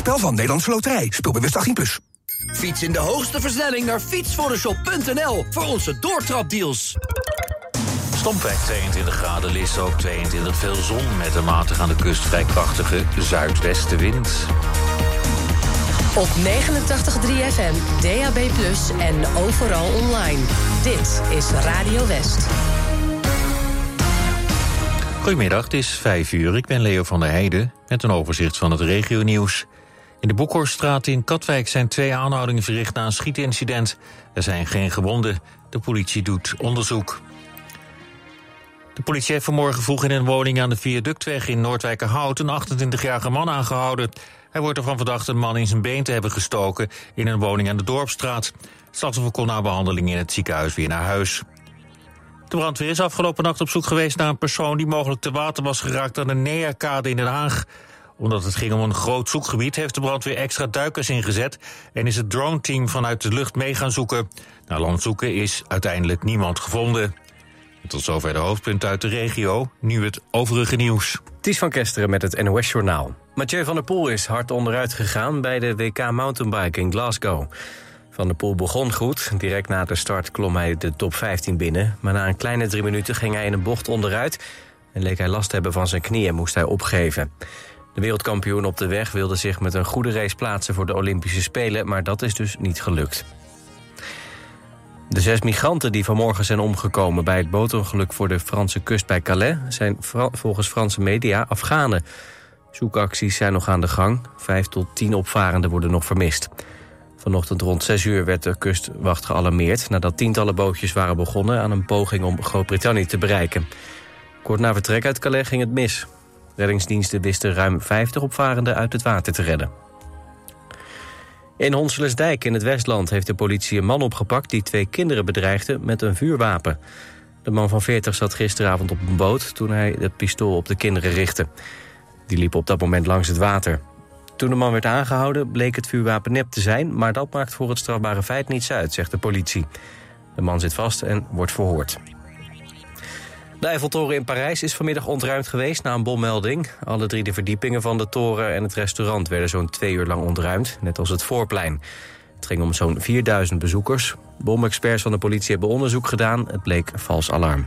spel van Nederlandse Loterij. Speelbewust 18+. Plus. Fiets in de hoogste versnelling naar fietsphotoshop.nl voor onze doortrapdeals. Stompweg 22 graden, List ook 22. Veel zon met een matig aan de kust vrij krachtige zuidwestenwind. Op 89.3 FM, DAB+, en overal online. Dit is Radio West. Goedemiddag, het is 5 uur. Ik ben Leo van der Heijden met een overzicht van het regionieuws. In de Boekhorststraat in Katwijk zijn twee aanhoudingen verricht na een schietincident. Er zijn geen gewonden. De politie doet onderzoek. De politie heeft vanmorgen vroeg in een woning aan de Viaductweg in Noordwijkerhout een 28-jarige man aangehouden. Hij wordt ervan verdacht een man in zijn been te hebben gestoken in een woning aan de Dorpstraat. Slachtoffer kon na behandeling in het ziekenhuis weer naar huis. De brandweer is afgelopen nacht op zoek geweest naar een persoon die mogelijk te water was geraakt aan de Neakade in Den Haag. Omdat het ging om een groot zoekgebied heeft de brandweer extra duikers ingezet en is het drone-team vanuit de lucht mee gaan zoeken. Na land zoeken is uiteindelijk niemand gevonden. Tot zover de hoofdpunten uit de regio. Nu het overige nieuws. Ties van Kesteren met het NOS-journaal. Mathieu van der Poel is hard onderuit gegaan bij de WK Mountainbike in Glasgow. Van der Poel begon goed. Direct na de start klom hij de top 15 binnen. Maar na een kleine drie minuten ging hij in een bocht onderuit... en leek hij last te hebben van zijn knieën moest hij opgeven. De wereldkampioen op de weg wilde zich met een goede race plaatsen... voor de Olympische Spelen, maar dat is dus niet gelukt. De zes migranten die vanmorgen zijn omgekomen bij het bootongeluk voor de Franse kust bij Calais zijn volgens Franse media Afghanen. Zoekacties zijn nog aan de gang. Vijf tot tien opvarenden worden nog vermist. Vanochtend rond 6 uur werd de kustwacht gealarmeerd... nadat tientallen bootjes waren begonnen aan een poging om Groot-Brittannië te bereiken. Kort na vertrek uit Calais ging het mis. Reddingsdiensten wisten ruim 50 opvarenden uit het water te redden. In Honselesdijk in het Westland heeft de politie een man opgepakt... die twee kinderen bedreigde met een vuurwapen. De man van 40 zat gisteravond op een boot... toen hij het pistool op de kinderen richtte. Die liepen op dat moment langs het water. Toen de man werd aangehouden bleek het vuurwapen nep te zijn... maar dat maakt voor het strafbare feit niets uit, zegt de politie. De man zit vast en wordt verhoord. De Eiffeltoren in Parijs is vanmiddag ontruimd geweest na een bommelding. Alle drie de verdiepingen van de toren en het restaurant werden zo'n twee uur lang ontruimd, net als het voorplein. Het ging om zo'n 4000 bezoekers. Bomexperts van de politie hebben onderzoek gedaan. Het bleek vals alarm.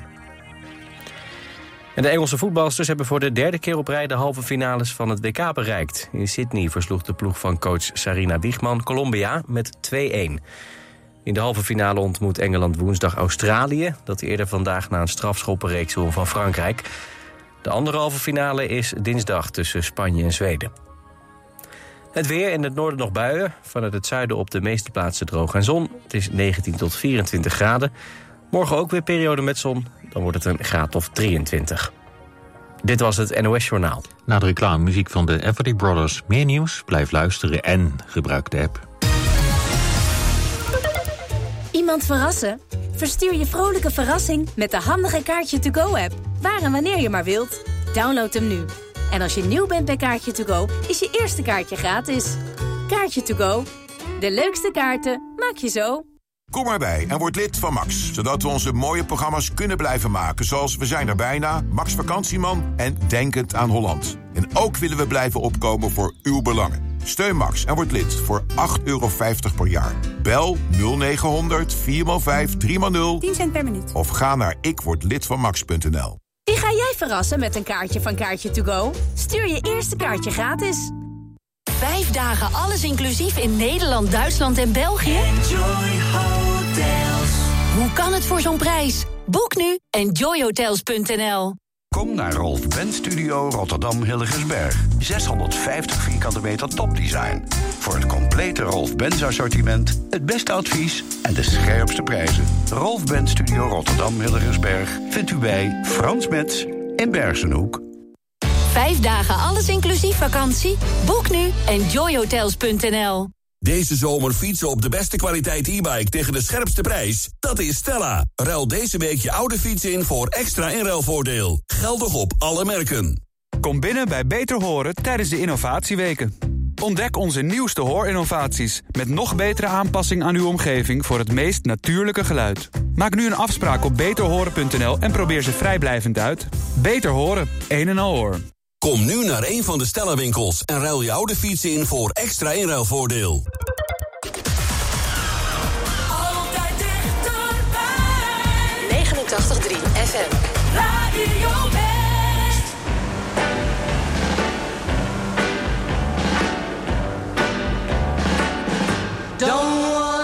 En de Engelse voetbalsters hebben voor de derde keer op rij de halve finales van het WK bereikt. In Sydney versloeg de ploeg van coach Sarina Wiegman Colombia met 2-1. In de halve finale ontmoet Engeland woensdag Australië... dat eerder vandaag na een strafschoppenreeks won van Frankrijk. De andere halve finale is dinsdag tussen Spanje en Zweden. Het weer in het noorden nog buien. Vanuit het zuiden op de meeste plaatsen droog en zon. Het is 19 tot 24 graden. Morgen ook weer periode met zon. Dan wordt het een graad of 23. Dit was het NOS Journaal. Na de reclame muziek van de Everly Brothers. Meer nieuws? Blijf luisteren en gebruik de app. Iemand verrassen? Verstuur je vrolijke verrassing met de handige Kaartje To Go-app. Waar en wanneer je maar wilt. Download hem nu. En als je nieuw bent bij Kaartje To Go, is je eerste kaartje gratis. Kaartje To Go. De leukste kaarten maak je zo. Kom maar bij en word lid van Max, zodat we onze mooie programma's kunnen blijven maken... zoals We zijn er bijna, Max Vakantieman en Denkend aan Holland. En ook willen we blijven opkomen voor uw belangen. Steun Max en word lid voor 8,50 euro per jaar. Bel 0900 4x5 3x0 10 cent per minuut. of ga naar ikwordlidvanmax.nl. Wie ga jij verrassen met een kaartje van Kaartje To Go? Stuur je eerste kaartje gratis. Vijf dagen alles inclusief in Nederland, Duitsland en België? Hoe kan het voor zo'n prijs? Boek nu enjoyhotels.nl Kom naar Rolf Ben Studio Rotterdam Hilligensberg. 650 vierkante meter topdesign. Voor het complete Rolf Benz assortiment, het beste advies en de scherpste prijzen. Rolf Ben Studio Rotterdam Hilligensberg vindt u bij Frans Metz in Bergenhoek. Vijf dagen alles inclusief vakantie? Boek nu enjoyhotels.nl Deze zomer fietsen op de beste kwaliteit e-bike tegen de scherpste prijs? Dat is Stella. Ruil deze week je oude fiets in voor extra inruilvoordeel. Geldig op alle merken. Kom binnen bij Beter Horen tijdens de innovatieweken. Ontdek onze nieuwste hoorinnovaties met nog betere aanpassing aan uw omgeving voor het meest natuurlijke geluid. Maak nu een afspraak op beterhoren.nl en probeer ze vrijblijvend uit. Beter Horen, een en al hoor. Kom nu naar een van de Stellenwinkels en ruil je oude fiets in voor extra inruilvoordeel. Altijd dichterbij. 89.3 FM. Radio Best. Don't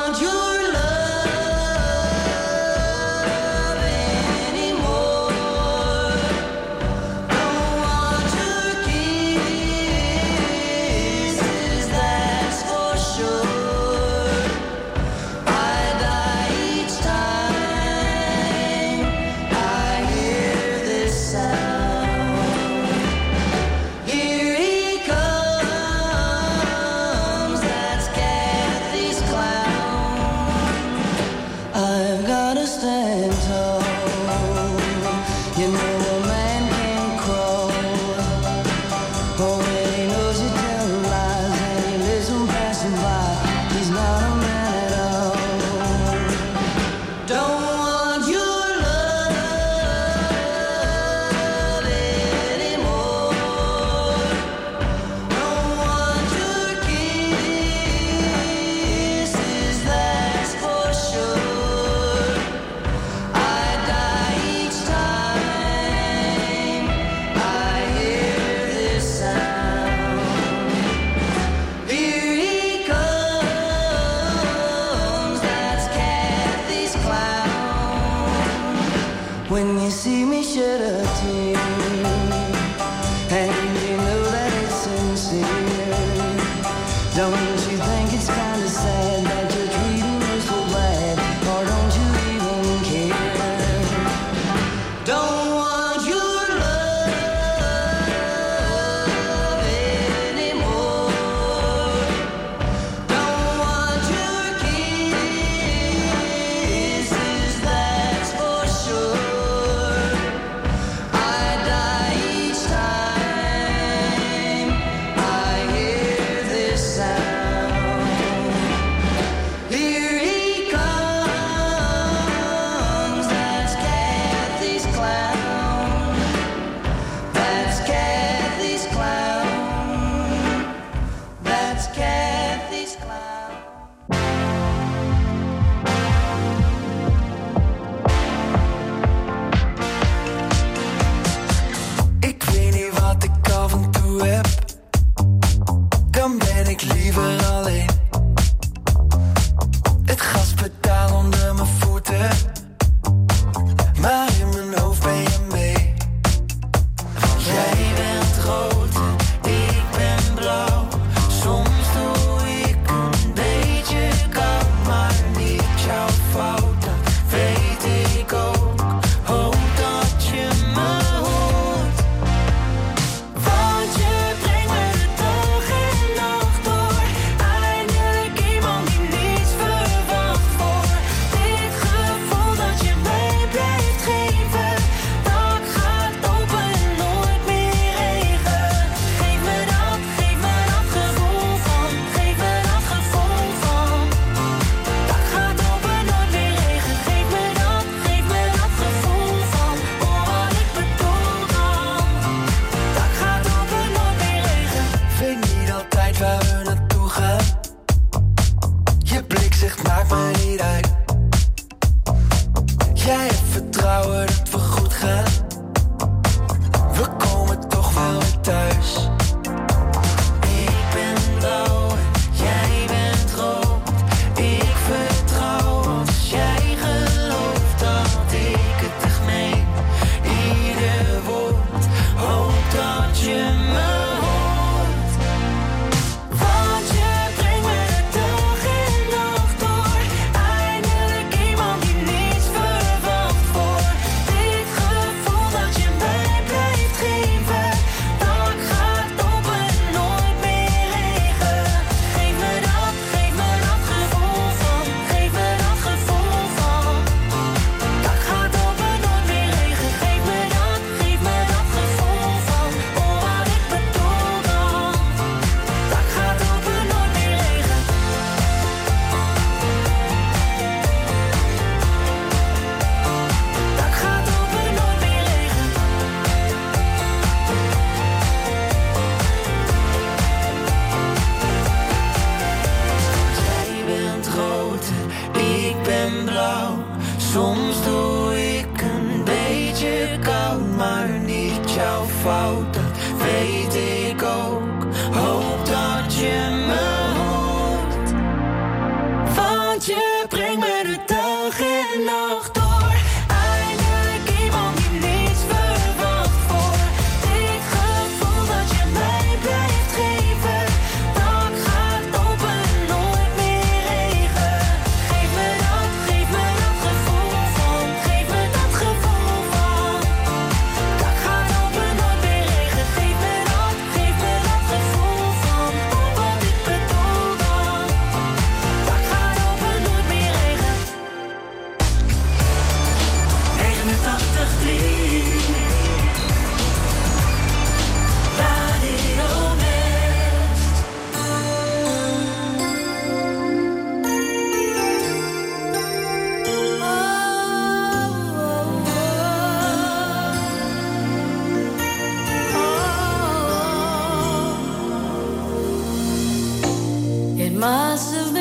must have been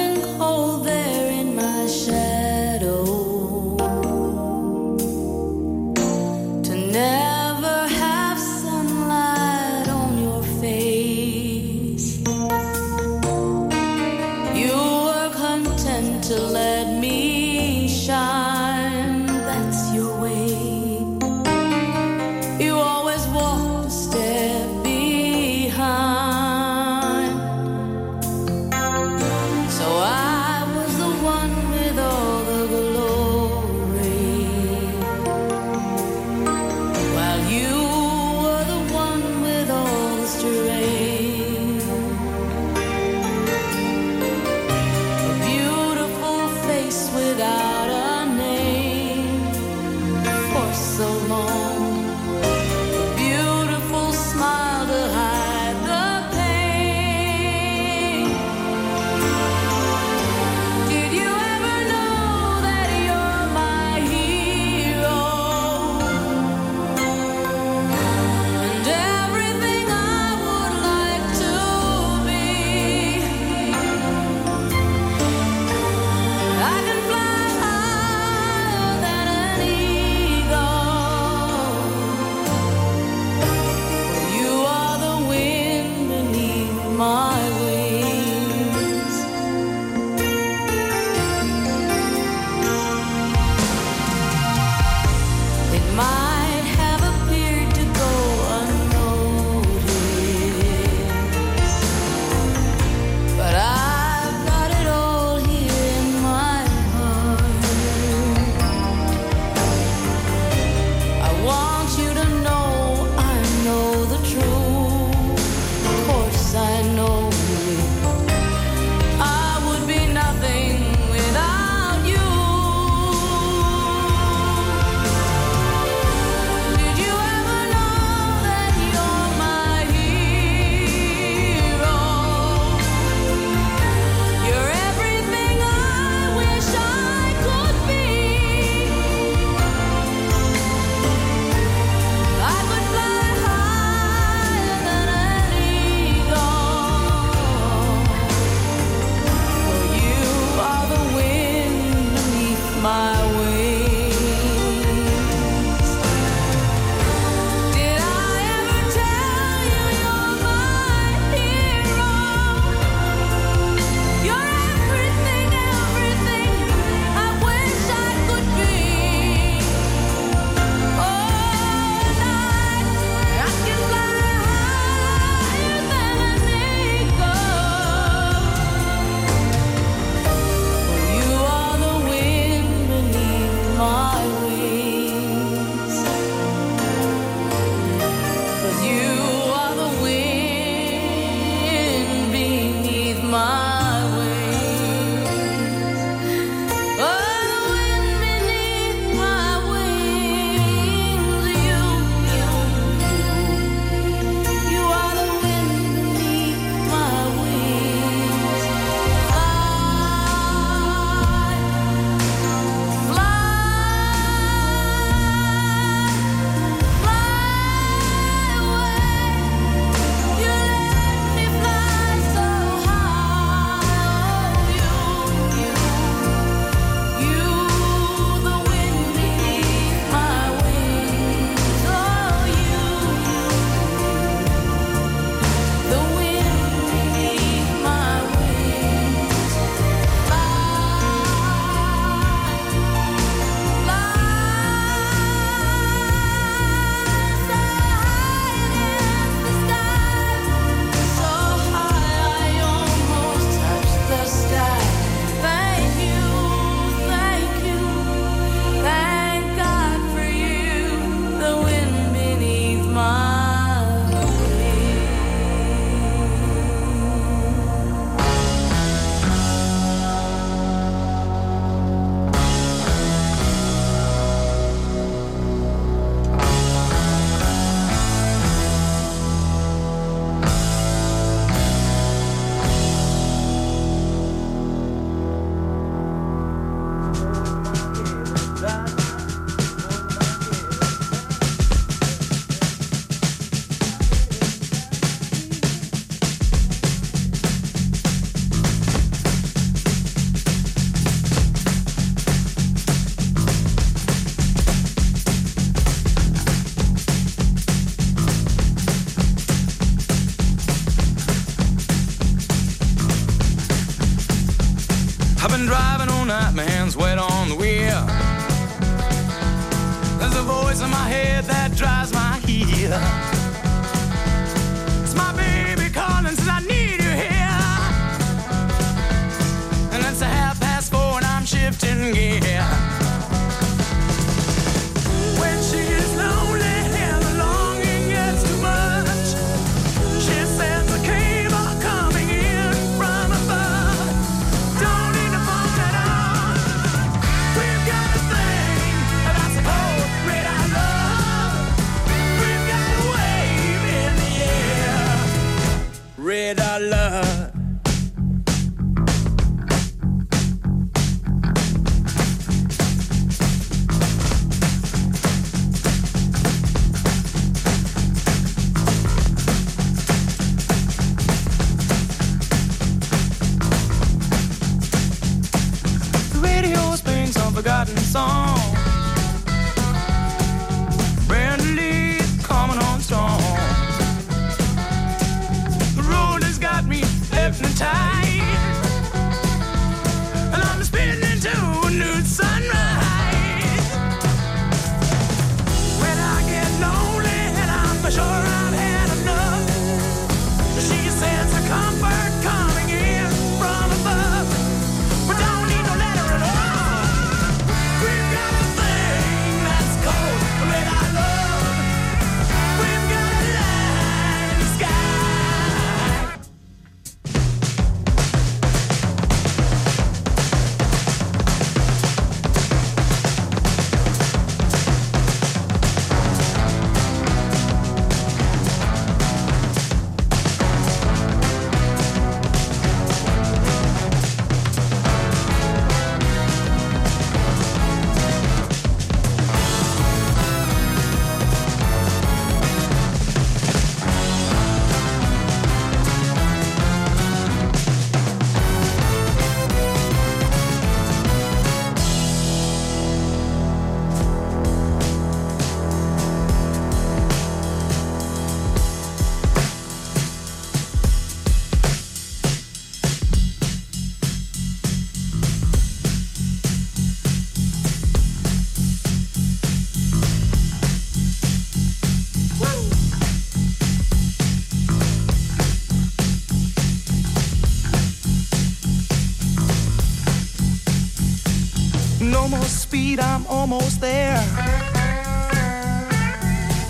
almost speed, I'm almost there.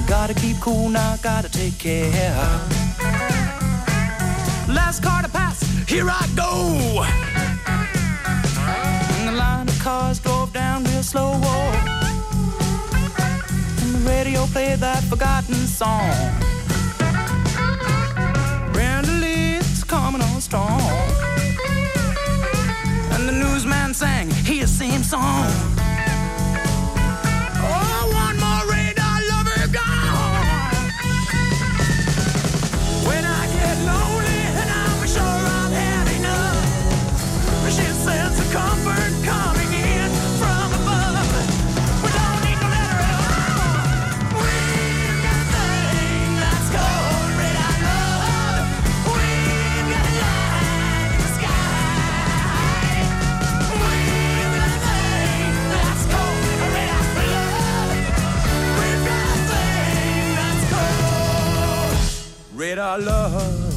Gotta keep cool now, gotta take care. Last car to pass, here I go. And the line of cars drove down real slow. And the radio played that forgotten song. Brandy Lee's coming on strong. And the newsman sang same song. our love.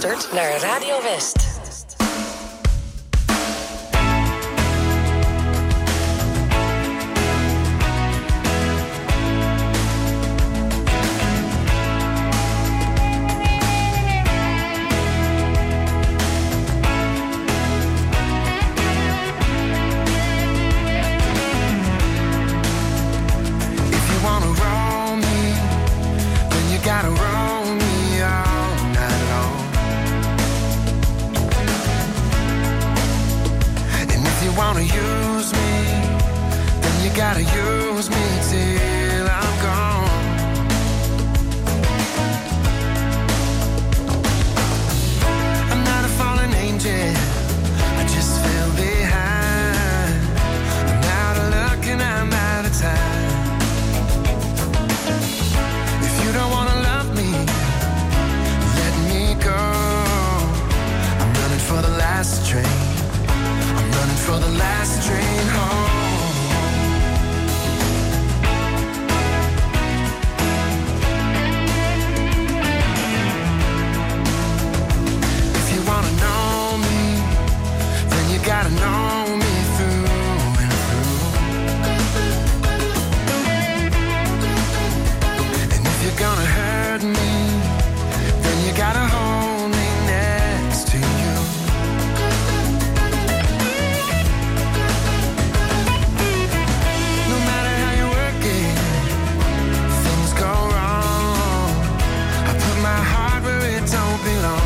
luistert naar Radio West. don't belong.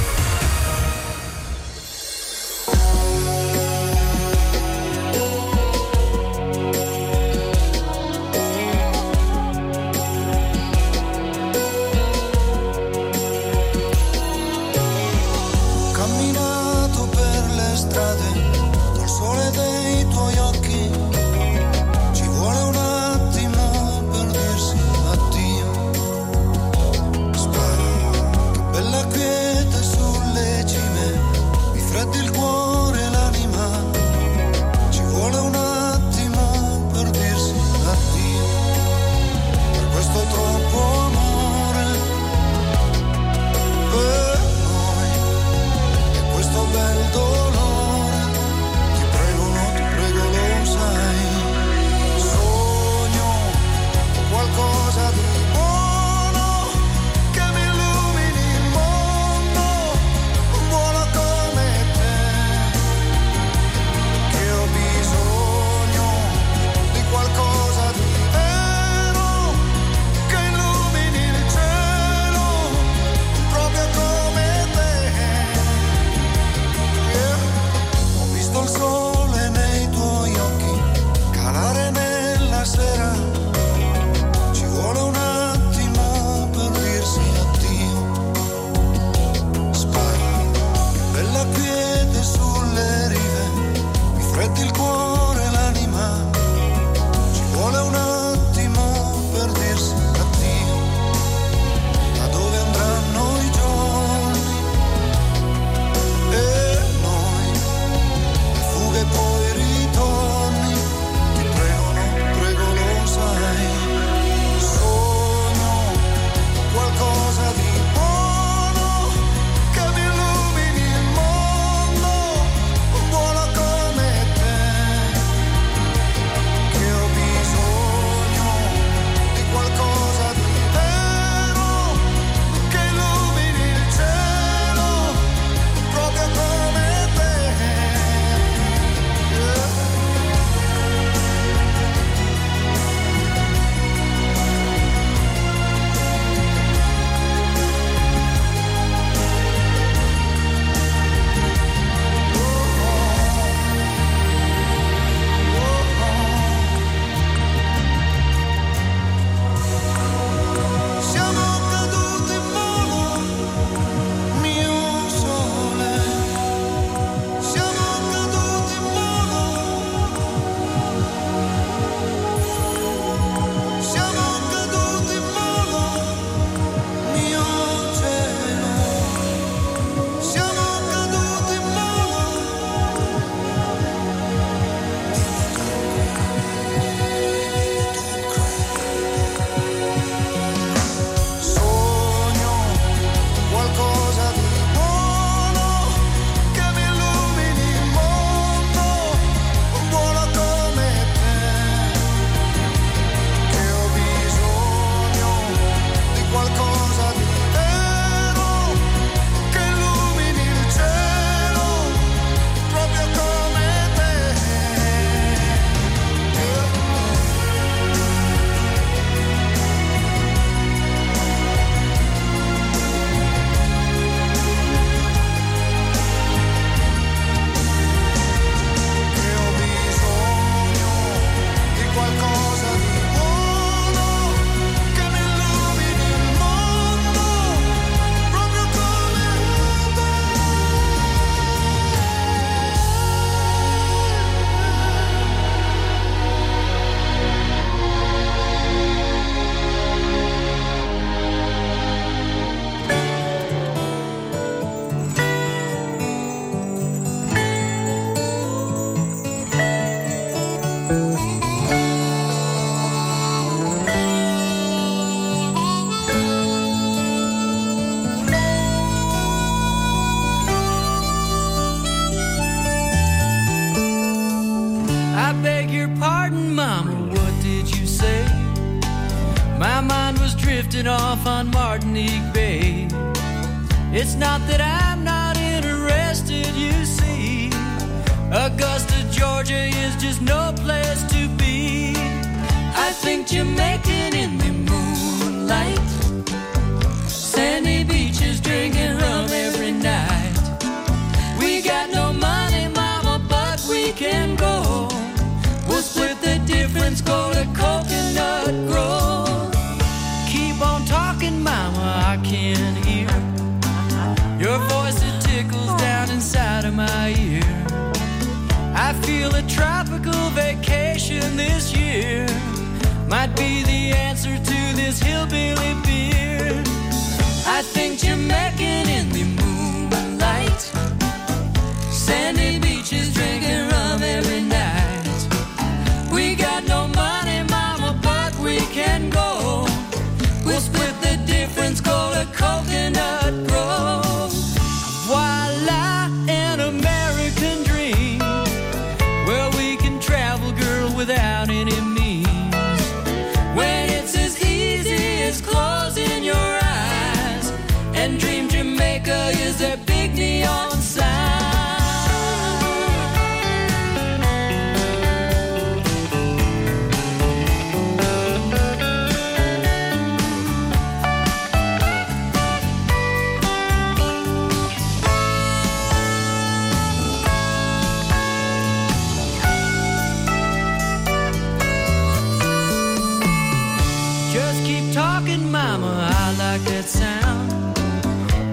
The coconut Grove.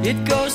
It goes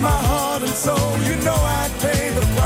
my heart and soul. You know I'd pay the price.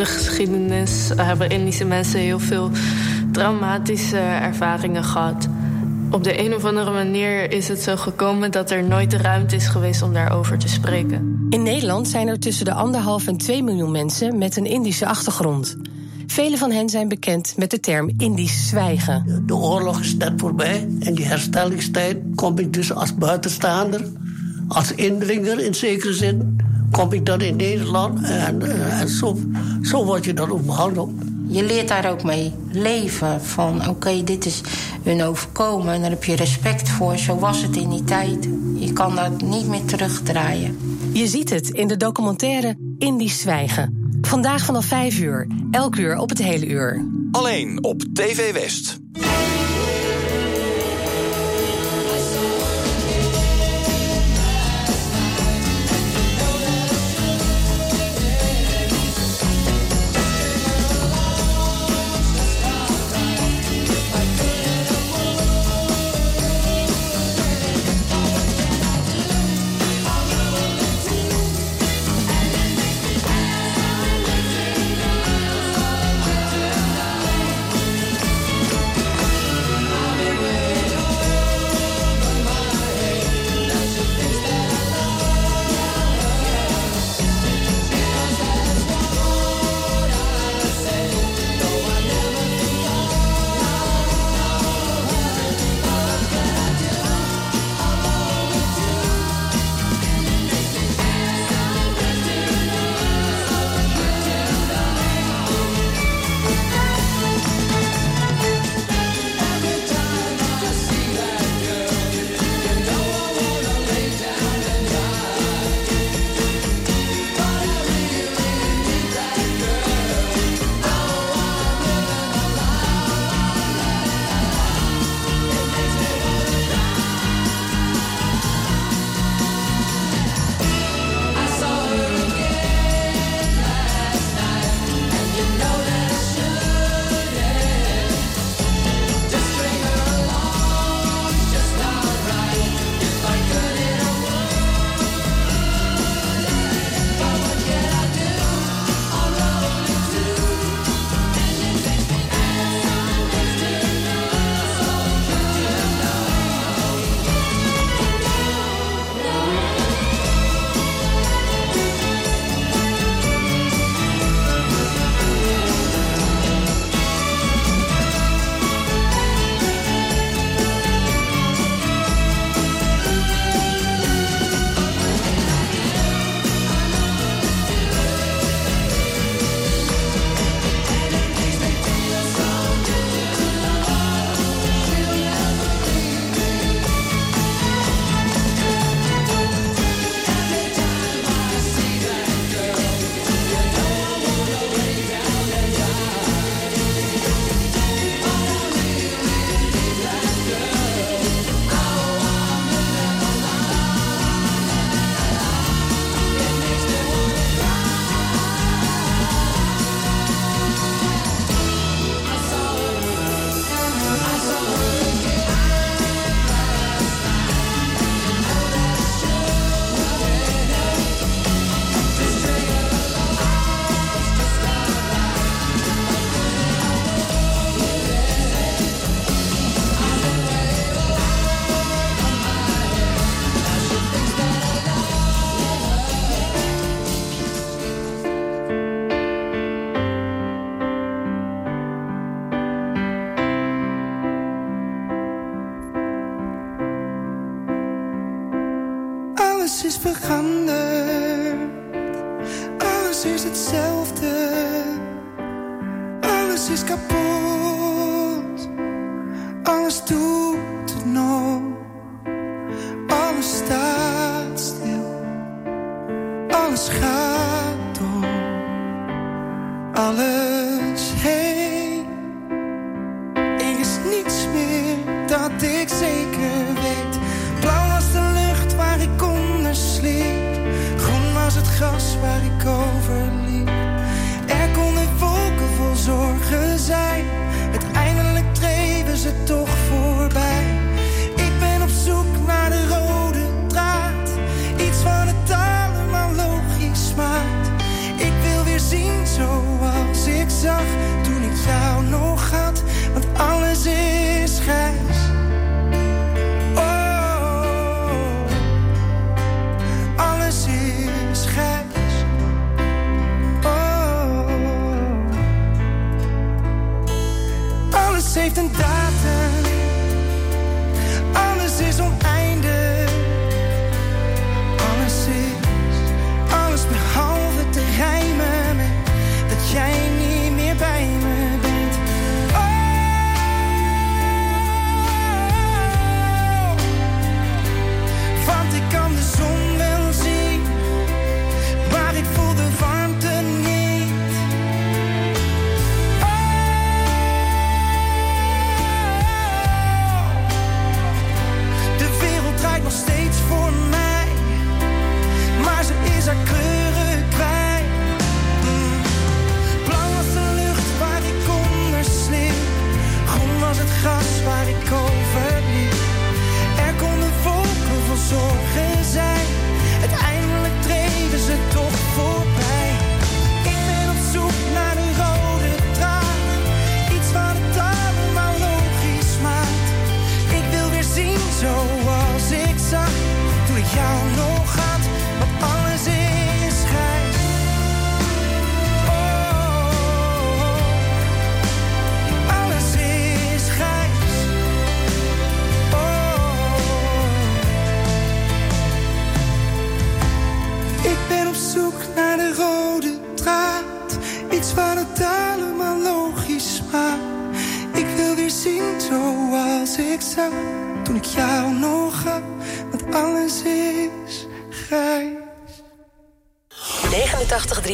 De geschiedenis hebben Indische mensen heel veel traumatische ervaringen gehad. Op de een of andere manier is het zo gekomen dat er nooit de ruimte is geweest om daarover te spreken. In Nederland zijn er tussen de anderhalf en 2 miljoen mensen met een Indische achtergrond. Velen van hen zijn bekend met de term Indisch zwijgen. De oorlog is net voorbij en die herstellingstijd kom ik dus als buitenstaander, als indringer in zekere zin, kom ik dan in Nederland en, eh, en zo, zo word je dan ook behandeld. Je leert daar ook mee leven. Van oké, dit is hun overkomen. En daar heb je respect voor. Zo was het in die tijd. Je kan dat niet meer terugdraaien. Je ziet het in de documentaire Indisch zwijgen. Vandaag vanaf 5 uur, elk uur op het hele uur. Alleen op TV West.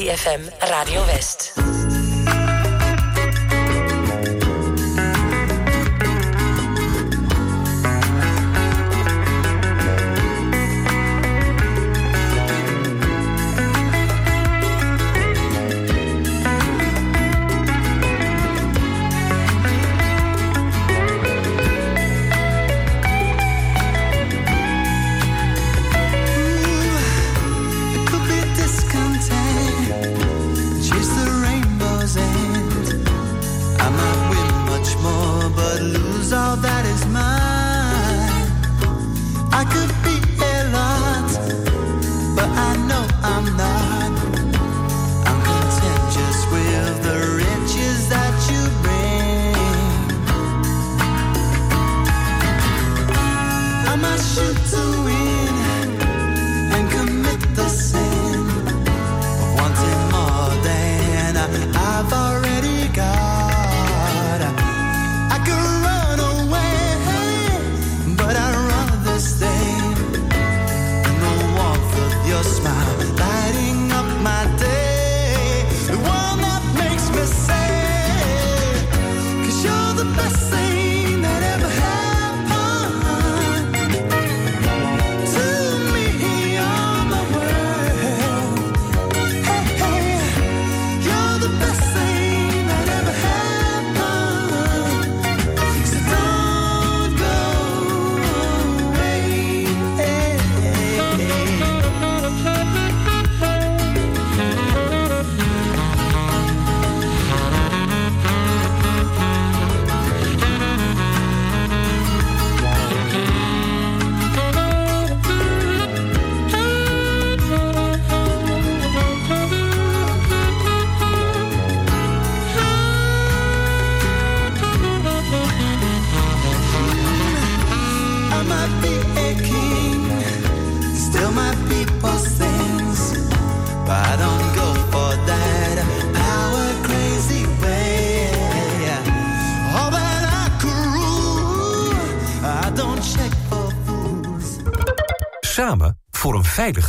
FM Radio West.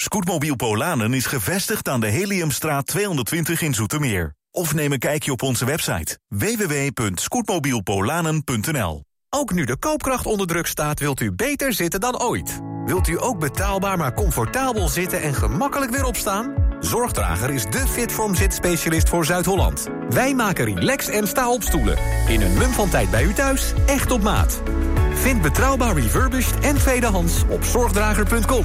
Scootmobiel Polanen is gevestigd aan de Heliumstraat 220 in Zoetermeer. Of neem een kijkje op onze website www.scootmobielpolanen.nl Ook nu de koopkracht onder druk staat, wilt u beter zitten dan ooit. Wilt u ook betaalbaar maar comfortabel zitten en gemakkelijk weer opstaan? Zorgdrager is de Fitform zitspecialist voor Zuid-Holland. Wij maken relax- en sta-opstoelen. In een mum van tijd bij u thuis, echt op maat. Vind betrouwbaar refurbished en tweedehands op zorgdrager.com.